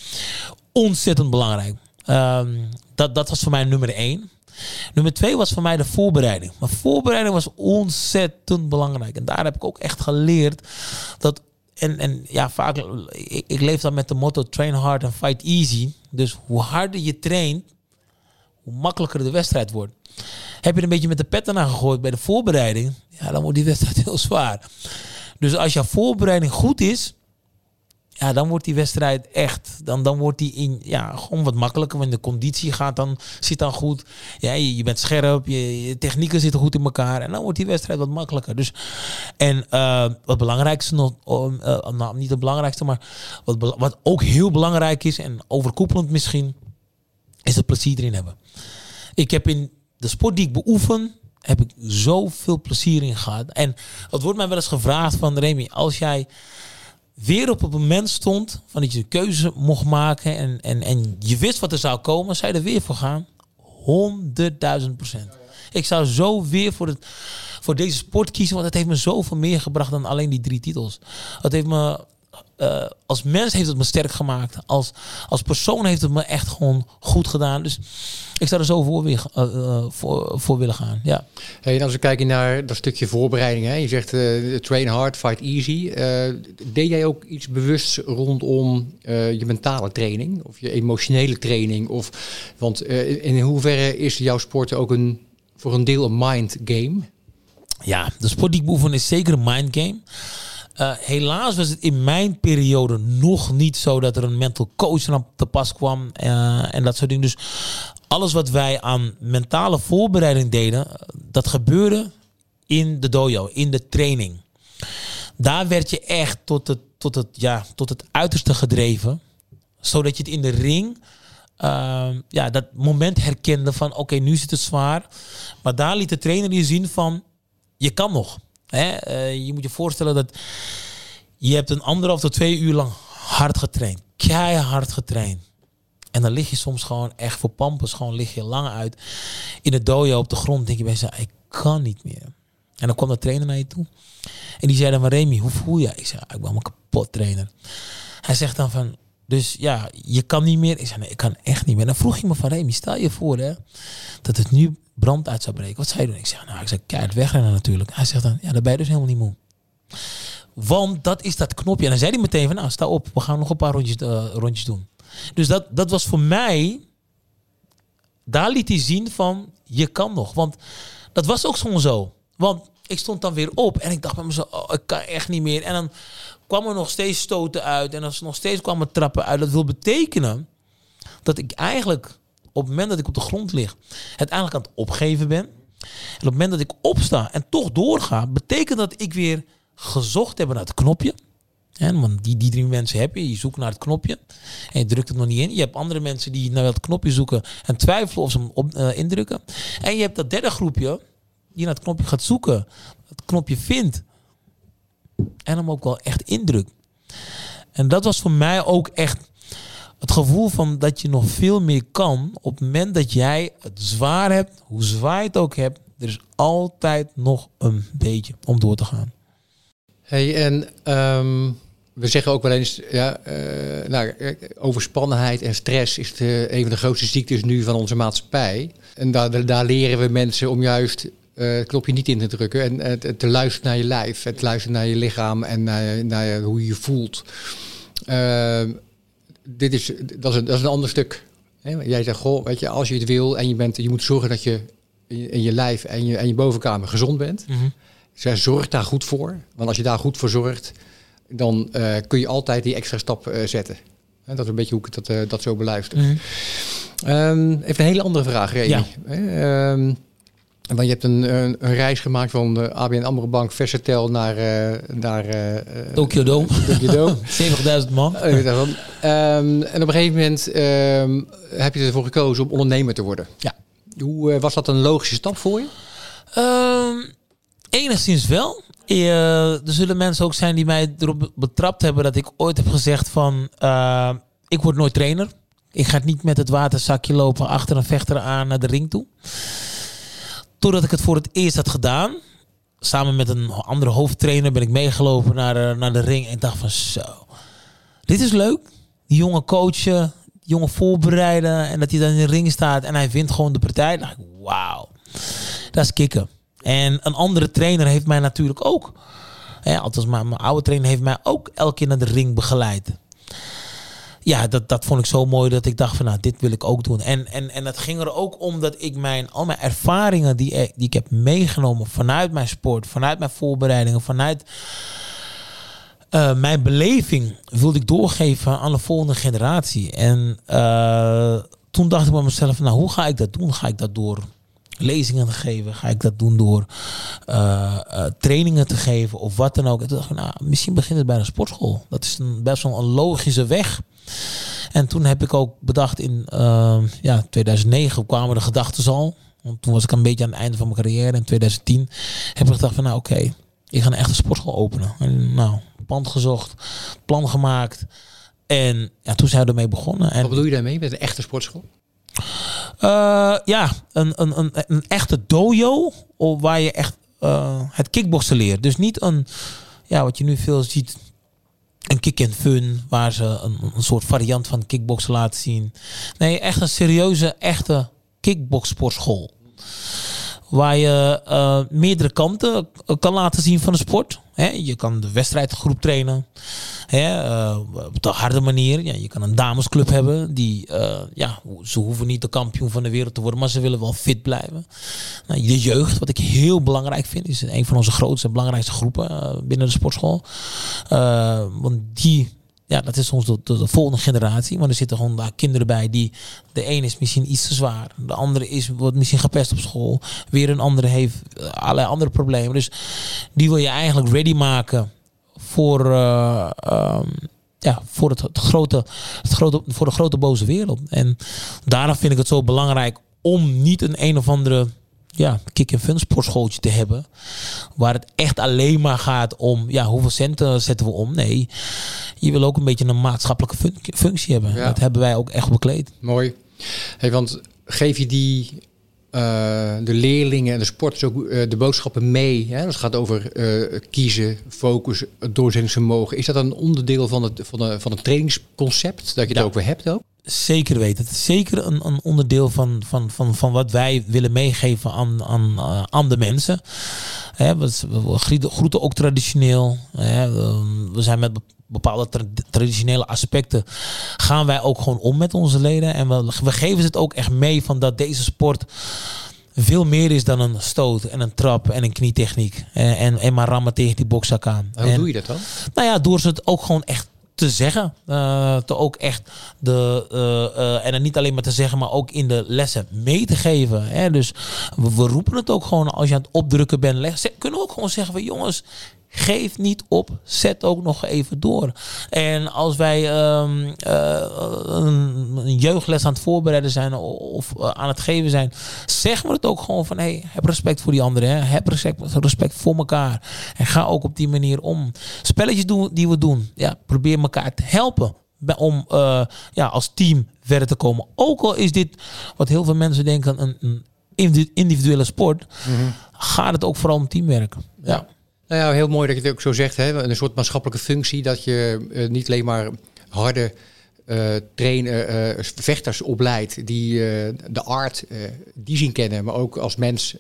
ontzettend belangrijk. Ehm, dat, dat was voor mij nummer één. Nummer twee was voor mij de voorbereiding. Maar voorbereiding was ontzettend belangrijk. En daar heb ik ook echt geleerd dat. En, en ja, vaak. Ik, ik leef dan met de motto: train hard and fight easy. Dus hoe harder je traint, hoe makkelijker de wedstrijd wordt. Heb je er een beetje met de pet ernaar gegooid bij de voorbereiding, ja, dan wordt die wedstrijd heel zwaar. Dus als jouw voorbereiding goed is, ja, dan wordt die wedstrijd echt, dan, dan wordt die in, ja, gewoon wat makkelijker. Want de conditie gaat dan, zit dan goed. Ja, je, je bent scherp, je, technieken zitten goed in elkaar. En dan wordt die wedstrijd wat makkelijker. Dus, en eh, wat belangrijkste nog, eh, nou, niet het belangrijkste, maar wat, wat ook heel belangrijk is en overkoepelend misschien, is het plezier erin hebben. Ik heb in de sport die ik beoefen, heb ik zoveel plezier in gehad. En het wordt mij wel eens gevraagd van Remy, als jij weer op het moment stond van dat je de keuze mocht maken en, en, en je wist wat er zou komen, zou je er weer voor gaan? Honderdduizend procent. Ik zou zo weer voor, het, voor deze sport kiezen, want het heeft me zoveel meer gebracht dan alleen die drie titels. Het heeft me, eh, als mens heeft het me sterk gemaakt. Als, als persoon heeft het me echt gewoon goed gedaan. Dus ik zou er zo voor, weer, eh, eh, voor, voor willen gaan. Ja. Hey, en als we kijken naar dat stukje voorbereiding, hè? je zegt eh, train hard, fight easy. Deed jij ook iets bewust rondom je mentale training of je emotionele training? Of, want in hoeverre is jouw sport ook een, voor een deel een mind game? Ja, de sport die ik beoefen is zeker een mindgame. Eh helaas was het in mijn periode nog niet zo dat er een mental coach aan te pas kwam eh, en dat soort dingen. Dus alles wat wij aan mentale voorbereiding deden, dat gebeurde in de dojo, in de training. Daar werd je echt tot het, tot het, ja, tot het uiterste gedreven, zodat je het in de ring ehm, ja, dat moment herkende van oké, nu zit het zwaar. Maar daar liet de trainer je zien van je kan nog. Hè? Eh, je moet je voorstellen dat je hebt een anderhalf tot twee uur lang hard getraind. Keihard getraind. En dan lig je soms gewoon echt voor pampers. Gewoon lig je lang uit in het dojo op de grond. Denk je bij jezelf, ik kan niet meer. En dan kwam de trainer naar je toe. En die zei dan van Remy, hoe voel je? Ik zei, ik ben me kapot trainer. Hij zegt dan van, Dus ja, je kan niet meer. Ik zei, nee, ik kan echt niet meer. Dan vroeg ik me van, Remy, stel je voor hè, dat het nu brand uit zou breken. Wat zou je doen? Ik zeg, nou, ik zeg, keihard wegrennen natuurlijk. Hij zegt dan, ja, daar ben je dus helemaal niet moe. Want dat is dat knopje. En dan zei hij meteen van, nou, sta op. We gaan nog een paar rondjes, uh, rondjes doen. Dus dat, dat was voor mij... Daar liet hij zien van, je kan nog. Want dat was ook gewoon zo. Want ik stond dan weer op en ik dacht bij mezelf, oh, ik kan echt niet meer. En dan kwam er nog steeds stoten uit en dan nog steeds kwamen trappen uit. Dat wil betekenen dat ik eigenlijk op het moment dat ik op de grond lig, het eigenlijk aan het opgeven ben. En op het moment dat ik opsta en toch doorga, betekent dat ik weer gezocht heb naar het knopje. En, want die, die drie mensen heb je. Je zoekt naar het knopje en je drukt het nog niet in. Je hebt andere mensen die naar het knopje zoeken en twijfelen of ze hem op, uh, indrukken. En je hebt dat derde groepje die naar het knopje gaat zoeken, het knopje vindt en hem ook wel echt indrukt. En dat was voor mij ook echt het gevoel van dat je nog veel meer kan op het moment dat jij het zwaar hebt, hoe zwaar je het ook hebt, er is altijd nog een beetje om door te gaan. Hey, en um, we zeggen ook wel eens, ja, uh, nou, overspannenheid en stress is de, een van de grootste ziektes nu van onze maatschappij. En daar, daar leren we mensen om juist uh, het knopje niet in te drukken en uh, te luisteren naar je lijf, het luisteren naar je lichaam en naar, naar hoe je je voelt. Uh, dit is, dat, is een, dat is een ander stuk. Hè? Jij zegt, goh, weet je, als je het wil en je, bent, je moet zorgen dat je in je, lijf en je, en je bovenkamer gezond bent. Mm -hmm. Zij zorgt daar goed voor. Want als je daar goed voor zorgt, dan uh, kun je altijd die extra stap uh, zetten. En dat is een beetje hoe ik dat, uh, dat zo beluister. Mm -hmm. um, even een hele andere vraag, Remy. Ja. Um, want je hebt een, een, een, reis gemaakt van de ABN AMRO Bank Versatel naar, uh, naar uh, Tokyo Dome. Tokyo Dome. 70.000 man. um, en op een gegeven moment um, heb je ervoor gekozen om ondernemer te worden. Ja. Hoe uh, was dat een logische stap voor je? Um, enigszins wel. er zullen mensen ook zijn die mij erop betrapt hebben dat ik ooit heb gezegd van ik word nooit trainer. Ik ga niet met het waterzakje lopen achter een vechter aan naar de ring toe. Totdat ik het voor het eerst had gedaan. Samen met een andere hoofdtrainer ben ik meegelopen naar de, naar de ring. En ik dacht van zo. Dit is leuk. Die jonge coachen. Die voorbereiden. En dat hij dan in de ring staat. En hij wint gewoon de partij. Dacht ik wauw. Dat is kicken. En een andere trainer heeft mij natuurlijk ook. Althans, mijn, mijn oude trainer heeft mij ook elke keer naar de ring begeleid ja, dat, dat vond ik zo mooi dat ik dacht van nou, dit wil ik ook doen. En, en, en het ging er ook om dat ik mijn, al mijn ervaringen die, die ik heb meegenomen vanuit mijn sport, vanuit mijn voorbereidingen, vanuit uh, mijn beleving wilde ik doorgeven aan de volgende generatie. En uh, toen dacht ik bij mezelf, nou hoe ga ik dat doen? Ga ik dat door lezingen te geven? Ga ik dat doen door uh, uh, trainingen te geven of wat dan ook? En toen dacht ik, nou, misschien begint het bij een sportschool. Dat is best wel een logische weg. En toen heb ik ook bedacht in uh, ja, 2009 kwamen de gedachten al. Want toen was ik een beetje aan het einde van mijn carrière. In 2010 heb ik gedacht van nou oké, ik ga een echte sportschool openen. En nou, pand gezocht, plan gemaakt. En ja, toen zijn we ermee begonnen. En Wat bedoel je daarmee met een echte sportschool? Uh, ja, een, een, een, een echte dojo waar je echt uh, het kickboksen leert. Dus niet een, ja, wat je nu veel ziet, een kick and fun, waar ze een, een soort variant van kickboksen laten zien. Nee, echt een serieuze, echte kickboxsportschool. Waar je uh, meerdere kanten kan laten zien van de sport. He, je kan de wedstrijdgroep trainen. He, uh, op de harde manier. Ja, je kan een damesclub hebben. Die, uh, ja, ze hoeven niet de kampioen van de wereld te worden. Maar ze willen wel fit blijven. Nou, de jeugd, wat ik heel belangrijk vind. Is een van onze grootste en belangrijkste groepen binnen de sportschool. want die ja, dat is ons de, de, de, volgende generatie. Want er zitten gewoon daar kinderen bij die... De een is misschien iets te zwaar. De andere is, wordt misschien gepest op school. Weer een andere heeft allerlei andere problemen. Dus die wil je eigenlijk ready maken voor... Uh, um, ja, voor het, het, grote, het grote, voor de grote boze wereld. En daarom vind ik het zo belangrijk om niet een een of andere ja, kick-and-fun sportschooltje te hebben. Waar het echt alleen maar gaat om ja, hoeveel centen zetten we om. Nee, je wil ook een beetje een maatschappelijke fun functie hebben. Ja. Dat hebben wij ook echt bekleed. Mooi. Hey, want geef je die de leerlingen en de sporters ook de boodschappen mee. Hè? Dat gaat over kiezen, focus, doorzettingsvermogen. Is dat een onderdeel van het, van, de, van het trainingsconcept dat je ja. over hebt ook? Zeker weten. Het is zeker een, een onderdeel van, van, van, van wat wij willen meegeven aan, aan, aan de mensen. We, groeten ook traditioneel. Hè, we zijn met bepaalde traditionele aspecten gaan wij ook gewoon om met onze leden. En we, we geven ze het ook echt mee van dat deze sport veel meer is dan een stoot en een trap en een knietechniek. En, en, en maar rammen tegen die bokzak aan. hoe doe je dat dan? Nou ja, door ze het ook gewoon echt te zeggen. Uh, te ook echt de. Uh, en dan niet alleen maar te zeggen, maar ook in de lessen mee te geven. Hè? Dus we, we roepen het ook gewoon als je aan het opdrukken bent. kunnen we ook gewoon zeggen van jongens. Geef niet op. Zet ook nog even door. En als wij um, uh, een, jeugdles aan het voorbereiden zijn of uh, aan het geven zijn, zeggen we het ook gewoon van hey, heb respect voor die anderen. Hè? Heb respect, respect voor elkaar. En ga ook op die manier om. Spelletjes doen, die we doen, ja, probeer elkaar te helpen om uh, ja, als team verder te komen. Ook al is dit, wat heel veel mensen denken, een, een individuele sport, mm -hmm. gaat het ook vooral om teamwerk. ja. Nou ja, heel mooi dat je het ook zo zegt. Hè? Een soort maatschappelijke functie. Dat je uh, niet alleen maar harde uh, trainen, uh, vechters opleidt die de art, die zien kennen. Maar ook als mens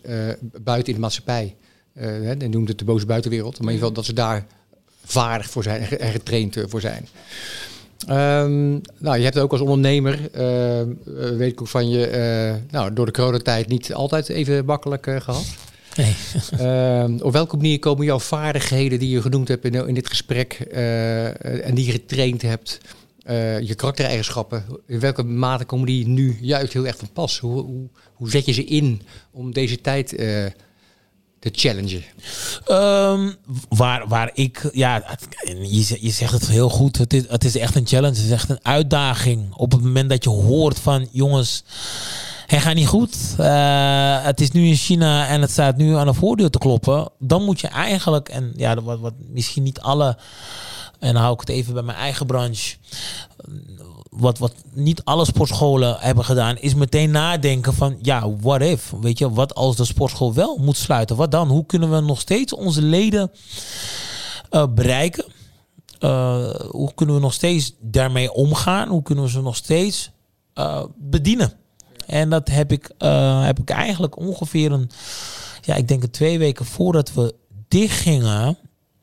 buiten in de maatschappij. Hè? Dan noemt het de boze buitenwereld. Maar in ieder geval dat ze daar vaardig voor zijn en getraind voor zijn. Um, nou, je hebt ook als ondernemer, weet ik ook van je, nou, door de coronatijd niet altijd even makkelijk gehad. Nee. uh, op welke manier komen jouw vaardigheden die je genoemd hebt in, in dit gesprek uh, en die je getraind hebt, uh, je karaktereigenschappen, in welke mate komen die nu juist heel erg van pas? Hoe, hoe, hoe zet je ze in om deze tijd uh, te challengen? Um, waar, waar ik, ja, je, je zegt het heel goed. Het is, het is echt een challenge. Het is echt een uitdaging. Op het moment dat je hoort van jongens het gaat niet goed. Uh, het is nu in China en het staat nu aan de voordeur te kloppen. Dan moet je eigenlijk, en ja, wat, wat misschien niet alle, en hou ik het even bij mijn eigen branche. Wat, wat niet alle sportscholen hebben gedaan, is meteen nadenken van ja, what if? Weet je, wat als de sportschool wel moet sluiten? Wat dan? Hoe kunnen we nog steeds onze leden uh, bereiken? Uh, hoe kunnen we nog steeds daarmee omgaan? Hoe kunnen we ze nog steeds bedienen? En dat heb ik, uh, heb ik eigenlijk ongeveer een, ja, ik denk twee weken voordat we dicht gingen.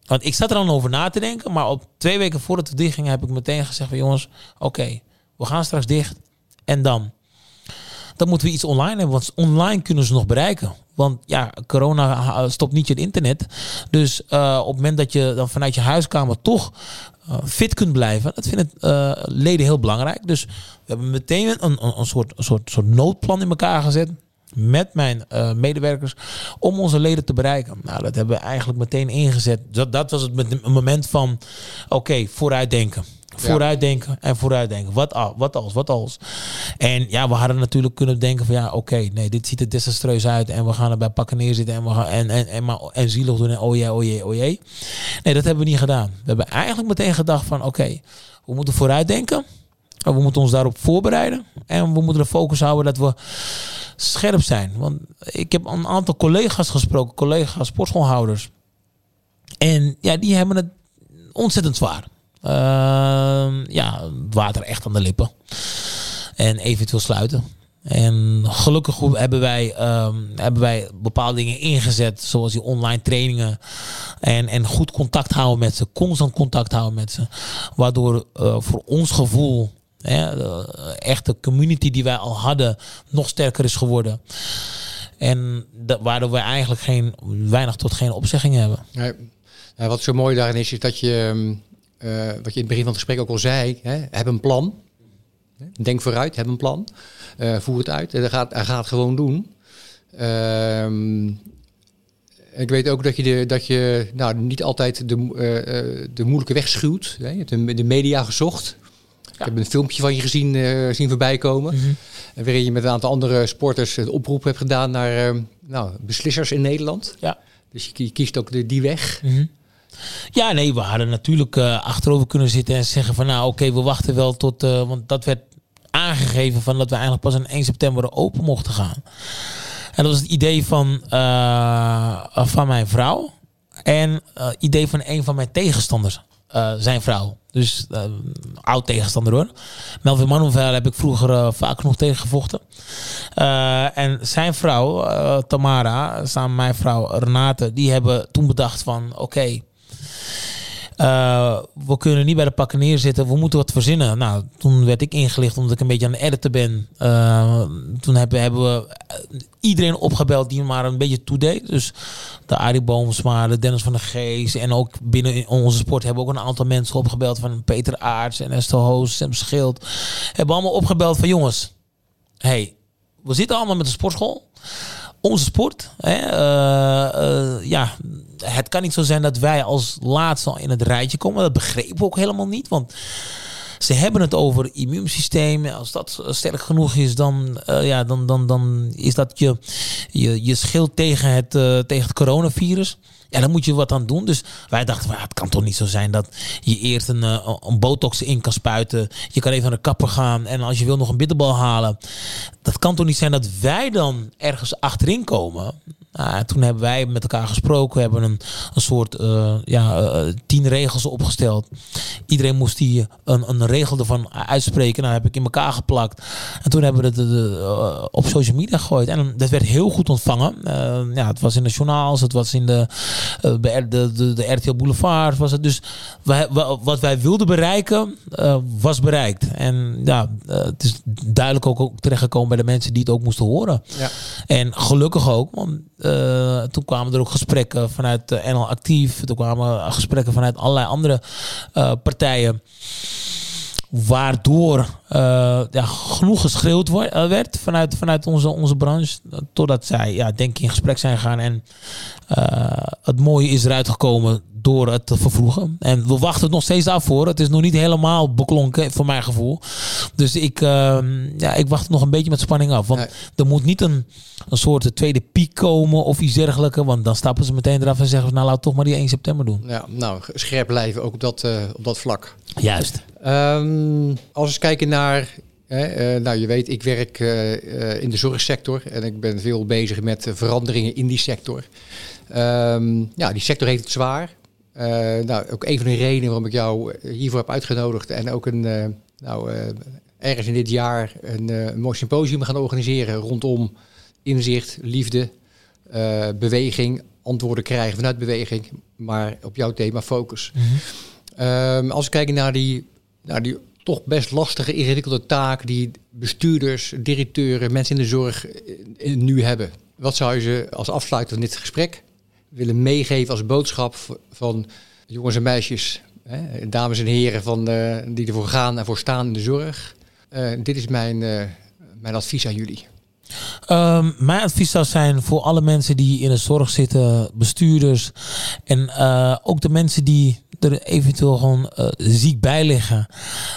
Want ik zat er dan over na te denken, maar op twee weken voordat we dicht gingen, heb ik meteen gezegd van jongens, oké, we gaan straks dicht. En dan? Dan moeten we iets online hebben, want online kunnen ze nog bereiken. Want ja, corona stopt niet je internet. Dus uh, op het moment dat je dan vanuit je huiskamer toch fit kunt blijven, dat vinden uh, leden heel belangrijk. Dus we hebben meteen een, een, een, soort, soort, soort noodplan in elkaar gezet met mijn uh, medewerkers om onze leden te bereiken. Nou, dat hebben we eigenlijk meteen ingezet. Dat, dat was het moment van, oké, vooruitdenken. Vooruitdenken en vooruitdenken. Wat, wat als, wat als. En ja, we hadden natuurlijk kunnen denken van ja, oké, nee, dit ziet er desastreus uit en we gaan er bij pakken neerzitten en we gaan en, en, en, maar, en zielig doen en oh jee, oh jee, oh jee. Nee, dat hebben we niet gedaan. We hebben eigenlijk meteen gedacht van oké, we moeten vooruitdenken. We moeten ons daarop voorbereiden. En we moeten de focus houden dat we scherp zijn. Want ik heb een aantal collega's gesproken, collega's, sportschoolhouders. En ja, die hebben het ontzettend zwaar. Uh, ja, water echt aan de lippen. En eventueel sluiten. En gelukkig hebben wij, um, hebben wij bepaalde dingen ingezet, zoals die online trainingen. En, en goed contact houden met ze, constant contact houden met ze. Waardoor uh, voor ons gevoel hè, de echte community die wij al hadden nog sterker is geworden. En waardoor we eigenlijk geen, weinig tot geen opzeggingen hebben. Nee. wat zo mooi daarin is, is dat je um, uh, wat je in het begin van het gesprek ook al zei, hè, heb een plan. Denk vooruit, heb een plan. Uh, voer het uit. En gaat, hij gaat gewoon doen. Uh, ik weet ook dat je, de, dat je nou, niet altijd de, uh, de moeilijke weg schuwt. Hè. Je hebt de, media gezocht. Ja. Ik heb een filmpje van je gezien, uh, zien voorbij komen. Mm -hmm. Waarin je met een aantal andere sporters een oproep hebt gedaan naar nou, beslissers in Nederland. Ja. Dus je kiest ook de, die weg. Mm -hmm. Ja, nee, we hadden natuurlijk uh, achterover kunnen zitten en zeggen van nou oké, we wachten wel tot, uh, want dat werd aangegeven van dat we eigenlijk pas in 1 september open mochten gaan. En dat was het idee van, uh, van mijn vrouw. En uh, idee van een van mijn tegenstanders. Zijn vrouw. Dus oud tegenstander hoor. Melvin Manuvel heb ik vroeger vaak nog tegengevochten. en zijn vrouw, Tamara, samen met mijn vrouw Renate, die hebben toen bedacht van oké. Uh, we kunnen niet bij de pakken neerzitten, we moeten wat verzinnen. Nou, toen werd ik ingelicht omdat ik een beetje aan het editen ben. Uh, toen hebben, hebben we iedereen opgebeld die maar een beetje toedeed. Dus de Arie Boomsma, de Dennis van der Geest. En ook binnen onze sport hebben we ook een aantal mensen opgebeld. Van Peter Aarts en Esther Hoos, Sam Schild. Hebben allemaal opgebeld van jongens. hey, we zitten allemaal met de sportschool onze sport. Hè, ja, het kan niet zo zijn dat wij als laatste in het rijtje komen. Dat begrepen we ook helemaal niet. Want ze hebben het over immuunsysteem. Als dat sterk genoeg is, dan, uh, ja, dan, dan, dan is dat je, je, je schild tegen het, tegen het coronavirus. Ja, dan moet je wat aan doen. Dus wij dachten, het kan toch niet zo zijn dat je eerst een, een botox in kan spuiten. Je kan even naar de kapper gaan en als je wil nog een bitterbal halen. Dat kan toch niet zijn dat wij dan ergens achterin komen. Nou, toen hebben wij met elkaar gesproken. We hebben een, een soort uh, ja, uh, tien regels opgesteld. Iedereen moest die een, een regel ervan uitspreken. Nou, heb ik in elkaar geplakt. En toen hebben we het uh, op social media gegooid. En dat werd heel goed ontvangen. ja, het was in de journaals, het was in de, bij de, de, de, RTL Boulevard. Was het. Dus wij, wat wij wilden bereiken, was bereikt. En ja, het is duidelijk ook, ook terechtgekomen bij de mensen die het ook moesten horen. Ja. En gelukkig ook. Want, uh, toen kwamen er ook gesprekken vanuit uh, NL Actief. Toen kwamen gesprekken vanuit allerlei andere uh, partijen. Waardoor ja, genoeg geschreeuwd werd vanuit, vanuit onze, onze branche. Totdat zij, ja, denk ik, in gesprek zijn gegaan. En het mooie is eruit gekomen door het te vervroegen. En we wachten het nog steeds af voor. Het is nog niet helemaal beklonken, voor mijn gevoel. Dus ik, uh, ja, ik wacht nog een beetje met spanning af. Want er moet niet een, een soort tweede piek komen of iets dergelijks. Want dan stappen ze meteen eraf en zeggen: Nou, laat toch maar die 1 september doen. Ja, nou, scherp blijven ook op dat, uh, op dat vlak. Juist. Um, als we kijken naar uh, nou, je weet, ik werk uh, in de zorgsector en ik ben veel bezig met veranderingen in die sector. Um, ja, die sector heeft het zwaar. Uh, nou, ook een van de redenen waarom ik jou hiervoor heb uitgenodigd en ook een, uh, nou, ergens in dit jaar een, een, mooi symposium gaan organiseren rondom inzicht, liefde, beweging, antwoorden krijgen vanuit beweging, maar op jouw thema focus. Mm -hmm. als we kijken naar die, naar die toch best lastige, ingewikkelde taak die bestuurders, directeuren, mensen in de zorg nu hebben. Wat zou je ze als afsluiter van dit gesprek willen meegeven als boodschap van jongens en meisjes, hè, dames en heren van, uh, die ervoor gaan en voor staan in de zorg. Uh, dit is mijn, uh, mijn advies aan jullie. Um, mijn advies zou zijn voor alle mensen die in de zorg zitten, bestuurders en ook de mensen die er eventueel gewoon ziek bij liggen.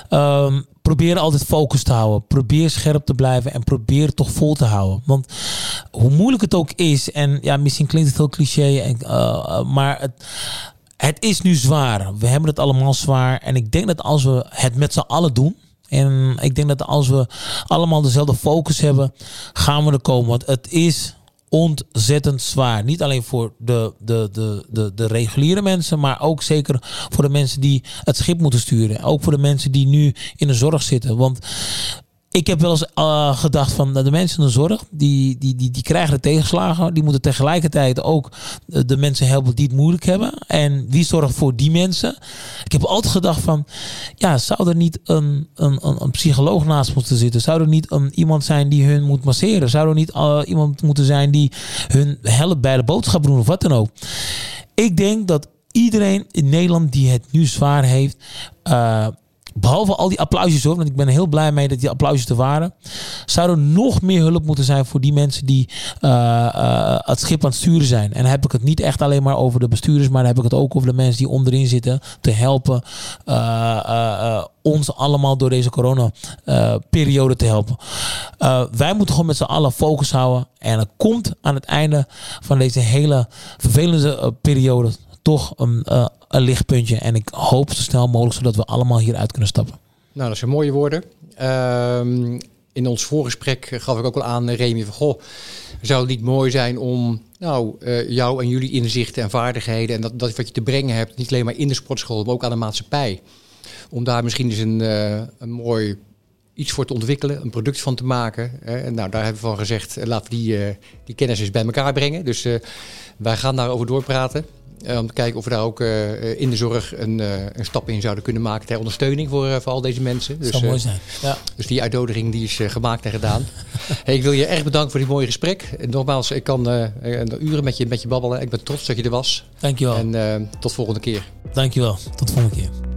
Um, probeer altijd focus te houden. Probeer scherp te blijven en probeer toch vol te houden. Want hoe moeilijk het ook is, en ja, misschien klinkt het heel cliché, en, uh, maar het, het is nu zwaar. We hebben het allemaal zwaar. En ik denk dat als we het met z'n allen doen. En ik denk dat als we allemaal dezelfde focus hebben, gaan we er komen. Want het is ontzettend zwaar. Niet alleen voor de, de, de, de, de reguliere mensen, maar ook zeker voor de mensen die het schip moeten sturen. Ook voor de mensen die nu in de zorg zitten. Want ik heb wel eens uh, gedacht van de mensen in de zorg, die, die, die, die krijgen de tegenslagen. Die moeten tegelijkertijd ook de, de, mensen helpen die het moeilijk hebben. En wie zorgt voor die mensen? Ik heb altijd gedacht van, ja, zou er niet een, een, een, psycholoog naast moeten zitten? Zou er niet een, iemand zijn die hun moet masseren? Zou er niet uh, iemand moeten zijn die hun helpt bij de boodschap doen of wat dan ook? Ik denk dat iedereen in Nederland die het nu zwaar heeft, Behalve al die applausjes hoor, want ik ben heel blij mee dat die applausjes er waren. Zou er nog meer hulp moeten zijn voor die mensen die uh, uh, het schip aan het sturen zijn. En dan heb ik het niet echt alleen maar over de bestuurders, maar dan heb ik het ook over de mensen die onderin zitten te helpen. Uh, ons allemaal door deze corona-periode te helpen. wij moeten gewoon met z'n allen focus houden. En er komt aan het einde van deze hele vervelende periode toch een, uh, een lichtpuntje. En ik hoop zo snel mogelijk zodat we allemaal hieruit kunnen stappen. Nou, dat zijn mooie woorden. Uh, in ons voorgesprek gaf ik ook al aan, Remy, van goh, zou het niet mooi zijn om nou, jou en jullie inzichten en vaardigheden en dat, dat wat je te brengen hebt, niet alleen maar in de sportschool, maar ook aan de maatschappij. Om daar misschien eens een, een mooi iets voor te ontwikkelen, een product van te maken. En nou, daar hebben we van gezegd, laten we die, die kennis eens bij elkaar brengen. Dus wij gaan daarover doorpraten. Uh, om te kijken of we daar ook uh, in de zorg een, een, stap in zouden kunnen maken ter ondersteuning voor, voor al deze mensen. Dat dus, zou mooi zijn. Ja. Dus die uitnodiging die is gemaakt en gedaan. hey, ik wil je erg bedanken voor dit mooie gesprek. En nogmaals, ik kan uren met je, met je babbelen. Ik ben trots dat je er was. Dankjewel. En tot volgende keer. Dankjewel. Tot volgende keer.